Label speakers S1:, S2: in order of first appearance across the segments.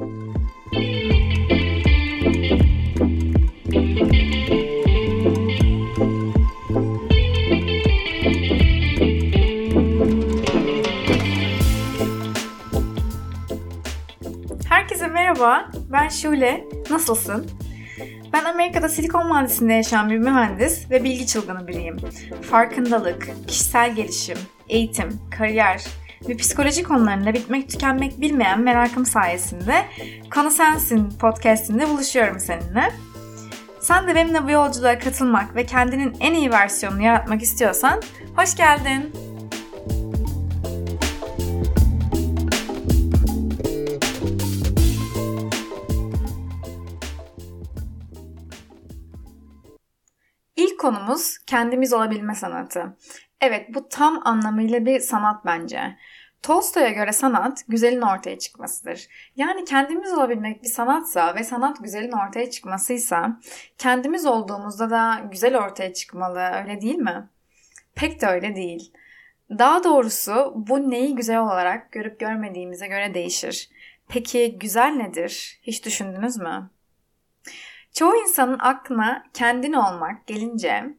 S1: Herkese merhaba, ben Şule. Nasılsın? Ben Amerika'da Silikon Vadisi'nde yaşayan bir mühendis ve bilgi çılgını biriyim. Farkındalık, kişisel gelişim, eğitim, kariyer ve psikoloji konularında bitmek tükenmek bilmeyen merakım sayesinde Konu Sensin podcastinde buluşuyorum seninle. Sen de benimle bu yolculuğa katılmak ve kendinin en iyi versiyonunu yaratmak istiyorsan hoş geldin. Konumuz kendimiz olabilme sanatı. Evet bu tam anlamıyla bir sanat bence. Tolstoy'a göre sanat güzelin ortaya çıkmasıdır. Yani kendimiz olabilmek bir sanatsa ve sanat güzelin ortaya çıkmasıysa kendimiz olduğumuzda da güzel ortaya çıkmalı öyle değil mi? Pek de öyle değil. Daha doğrusu bu neyi güzel olarak görüp görmediğimize göre değişir. Peki güzel nedir? Hiç düşündünüz mü? Çoğu insanın aklına kendin olmak gelince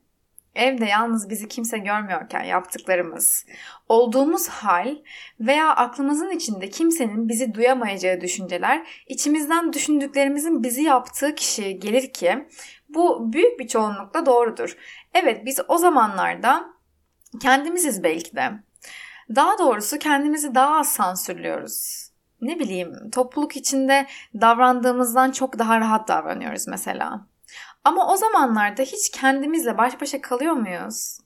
S1: evde yalnız bizi kimse görmüyorken yaptıklarımız, olduğumuz hal veya aklımızın içinde kimsenin bizi duyamayacağı düşünceler içimizden düşündüklerimizin bizi yaptığı kişi gelir ki bu büyük bir çoğunlukla doğrudur. Evet biz o zamanlarda kendimiziz belki de. Daha doğrusu kendimizi daha az sansürlüyoruz ne bileyim topluluk içinde davrandığımızdan çok daha rahat davranıyoruz mesela. Ama o zamanlarda hiç kendimizle baş başa kalıyor muyuz?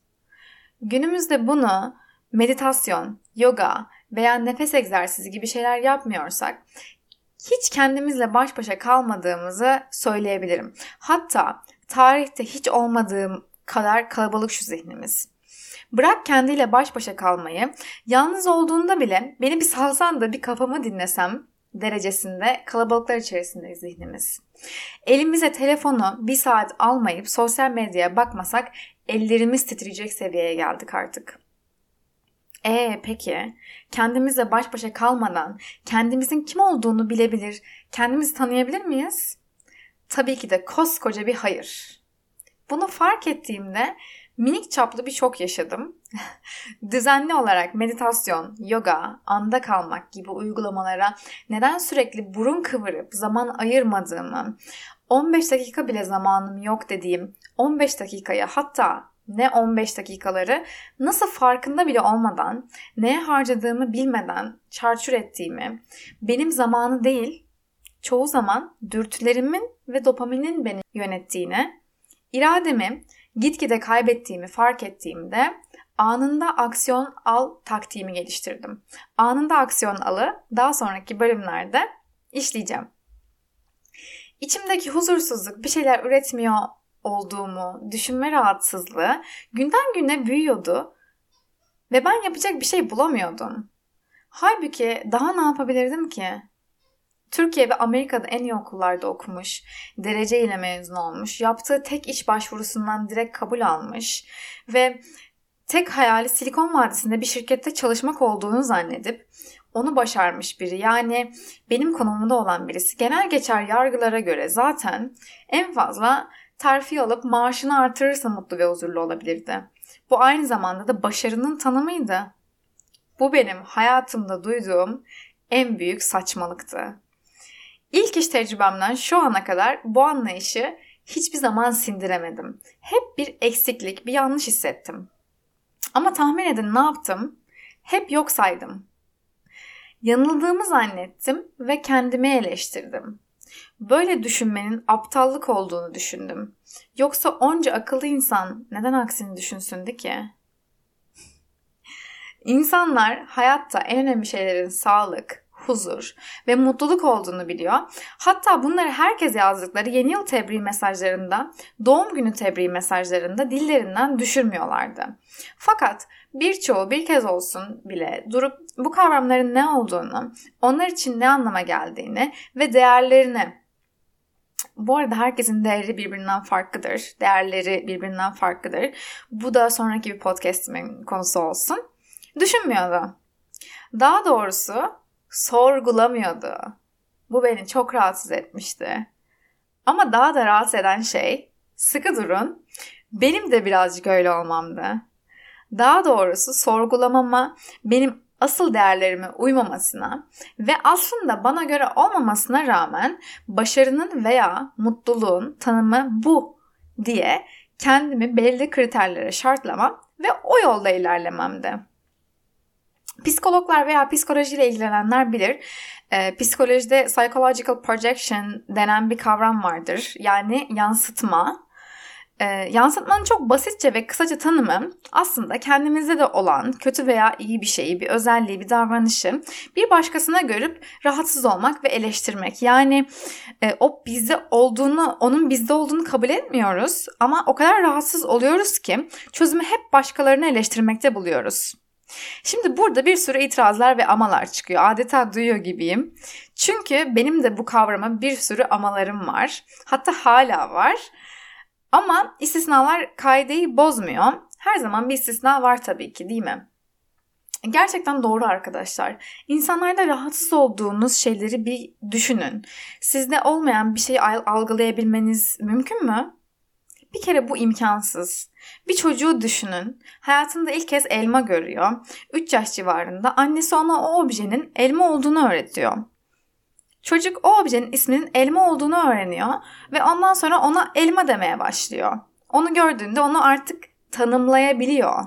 S1: Günümüzde bunu meditasyon, yoga veya nefes egzersizi gibi şeyler yapmıyorsak hiç kendimizle baş başa kalmadığımızı söyleyebilirim. Hatta tarihte hiç olmadığım kadar kalabalık şu zihnimiz. Bırak kendiyle baş başa kalmayı, yalnız olduğunda bile beni bir salsan da bir kafamı dinlesem derecesinde kalabalıklar içerisinde zihnimiz. Elimize telefonu bir saat almayıp sosyal medyaya bakmasak ellerimiz titreyecek seviyeye geldik artık. Ee peki kendimizle baş başa kalmadan kendimizin kim olduğunu bilebilir, kendimizi tanıyabilir miyiz? Tabii ki de koskoca bir hayır. Bunu fark ettiğimde minik çaplı bir şok yaşadım. Düzenli olarak meditasyon, yoga, anda kalmak gibi uygulamalara neden sürekli burun kıvırıp zaman ayırmadığımı, 15 dakika bile zamanım yok dediğim 15 dakikaya hatta ne 15 dakikaları nasıl farkında bile olmadan, neye harcadığımı bilmeden çarçur ettiğimi, benim zamanı değil, çoğu zaman dürtülerimin ve dopaminin beni yönettiğini, irademi gitgide kaybettiğimi fark ettiğimde anında aksiyon al taktiğimi geliştirdim. Anında aksiyon alı daha sonraki bölümlerde işleyeceğim. İçimdeki huzursuzluk bir şeyler üretmiyor olduğumu, düşünme rahatsızlığı günden güne büyüyordu ve ben yapacak bir şey bulamıyordum. Halbuki daha ne yapabilirdim ki? Türkiye ve Amerika'da en iyi okullarda okumuş, dereceyle mezun olmuş, yaptığı tek iş başvurusundan direkt kabul almış ve tek hayali Silikon Vadisi'nde bir şirkette çalışmak olduğunu zannedip onu başarmış biri. Yani benim konumumda olan birisi. Genel geçer yargılara göre zaten en fazla terfi alıp maaşını artırırsa mutlu ve huzurlu olabilirdi. Bu aynı zamanda da başarının tanımıydı. Bu benim hayatımda duyduğum en büyük saçmalıktı. İlk iş tecrübemden şu ana kadar bu anlayışı hiçbir zaman sindiremedim. Hep bir eksiklik, bir yanlış hissettim. Ama tahmin edin ne yaptım? Hep yok saydım. Yanıldığımı zannettim ve kendimi eleştirdim. Böyle düşünmenin aptallık olduğunu düşündüm. Yoksa onca akıllı insan neden aksini düşünsündü ki? İnsanlar hayatta en önemli şeylerin sağlık, huzur ve mutluluk olduğunu biliyor. Hatta bunları herkes yazdıkları yeni yıl tebriği mesajlarında, doğum günü tebriği mesajlarında dillerinden düşürmüyorlardı. Fakat birçoğu bir kez olsun bile durup bu kavramların ne olduğunu, onlar için ne anlama geldiğini ve değerlerini bu arada herkesin değeri birbirinden farklıdır. Değerleri birbirinden farklıdır. Bu da sonraki bir podcastimin konusu olsun. Düşünmüyordu. Daha doğrusu sorgulamıyordu. Bu beni çok rahatsız etmişti. Ama daha da rahatsız eden şey, sıkı durun, benim de birazcık öyle olmamdı. Daha doğrusu sorgulamama, benim asıl değerlerime uymamasına ve aslında bana göre olmamasına rağmen başarının veya mutluluğun tanımı bu diye kendimi belli kriterlere şartlamam ve o yolda ilerlememdi. Psikologlar veya psikolojiyle ilgilenenler bilir. E, psikolojide psychological projection denen bir kavram vardır. Yani yansıtma. E, yansıtmanın çok basitçe ve kısaca tanımı aslında kendimizde de olan kötü veya iyi bir şeyi, bir özelliği, bir davranışı bir başkasına görüp rahatsız olmak ve eleştirmek. Yani e, o bizde olduğunu, onun bizde olduğunu kabul etmiyoruz ama o kadar rahatsız oluyoruz ki çözümü hep başkalarını eleştirmekte buluyoruz. Şimdi burada bir sürü itirazlar ve amalar çıkıyor. Adeta duyuyor gibiyim. Çünkü benim de bu kavrama bir sürü amalarım var. Hatta hala var. Ama istisnalar kaideyi bozmuyor. Her zaman bir istisna var tabii ki değil mi? Gerçekten doğru arkadaşlar. İnsanlarda rahatsız olduğunuz şeyleri bir düşünün. Sizde olmayan bir şeyi algılayabilmeniz mümkün mü? Bir kere bu imkansız. Bir çocuğu düşünün. Hayatında ilk kez elma görüyor. 3 yaş civarında annesi ona o objenin elma olduğunu öğretiyor. Çocuk o objenin isminin elma olduğunu öğreniyor ve ondan sonra ona elma demeye başlıyor. Onu gördüğünde onu artık tanımlayabiliyor.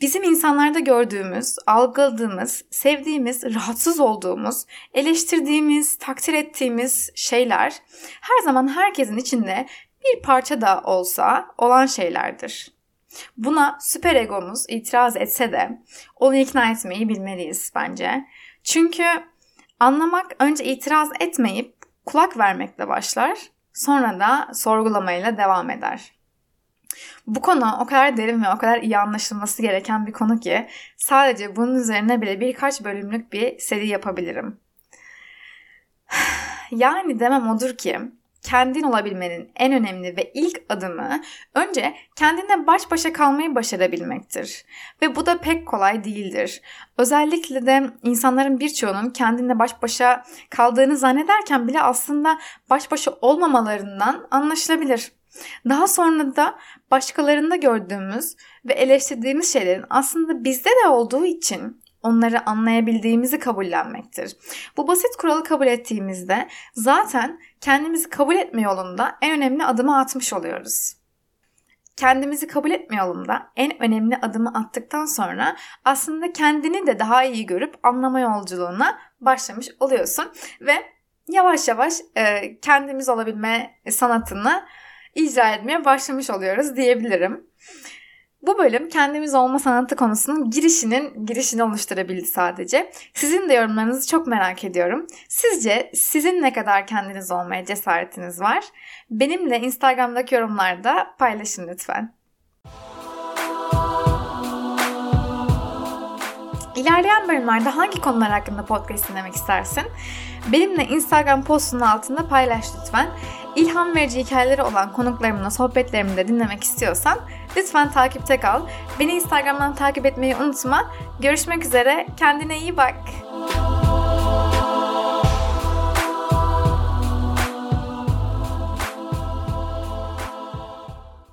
S1: Bizim insanlarda gördüğümüz, algıladığımız, sevdiğimiz, rahatsız olduğumuz, eleştirdiğimiz, takdir ettiğimiz şeyler her zaman herkesin içinde bir parça da olsa olan şeylerdir. Buna süper egomuz itiraz etse de onu ikna etmeyi bilmeliyiz bence. Çünkü anlamak önce itiraz etmeyip kulak vermekle başlar, sonra da sorgulamayla devam eder. Bu konu o kadar derin ve o kadar iyi anlaşılması gereken bir konu ki sadece bunun üzerine bile birkaç bölümlük bir seri yapabilirim. Yani demem odur ki kendin olabilmenin en önemli ve ilk adımı önce kendinle baş başa kalmayı başarabilmektir. Ve bu da pek kolay değildir. Özellikle de insanların birçoğunun kendinle baş başa kaldığını zannederken bile aslında baş başa olmamalarından anlaşılabilir. Daha sonra da başkalarında gördüğümüz ve eleştirdiğimiz şeylerin aslında bizde de olduğu için onları anlayabildiğimizi kabullenmektir. Bu basit kuralı kabul ettiğimizde zaten kendimizi kabul etme yolunda en önemli adımı atmış oluyoruz. Kendimizi kabul etme yolunda en önemli adımı attıktan sonra aslında kendini de daha iyi görüp anlama yolculuğuna başlamış oluyorsun ve yavaş yavaş e, kendimiz olabilme sanatını icra etmeye başlamış oluyoruz diyebilirim. Bu bölüm kendimiz olma sanatı konusunun girişinin girişini oluşturabildi sadece. Sizin de yorumlarınızı çok merak ediyorum. Sizce sizin ne kadar kendiniz olmaya cesaretiniz var? Benimle Instagram'daki yorumlarda paylaşın lütfen. İlerleyen bölümlerde hangi konular hakkında podcast dinlemek istersin? Benimle Instagram postunun altında paylaş lütfen. İlham verici hikayeleri olan konuklarımla sohbetlerimi de dinlemek istiyorsan lütfen takipte kal. Beni Instagram'dan takip etmeyi unutma. Görüşmek üzere. Kendine iyi bak.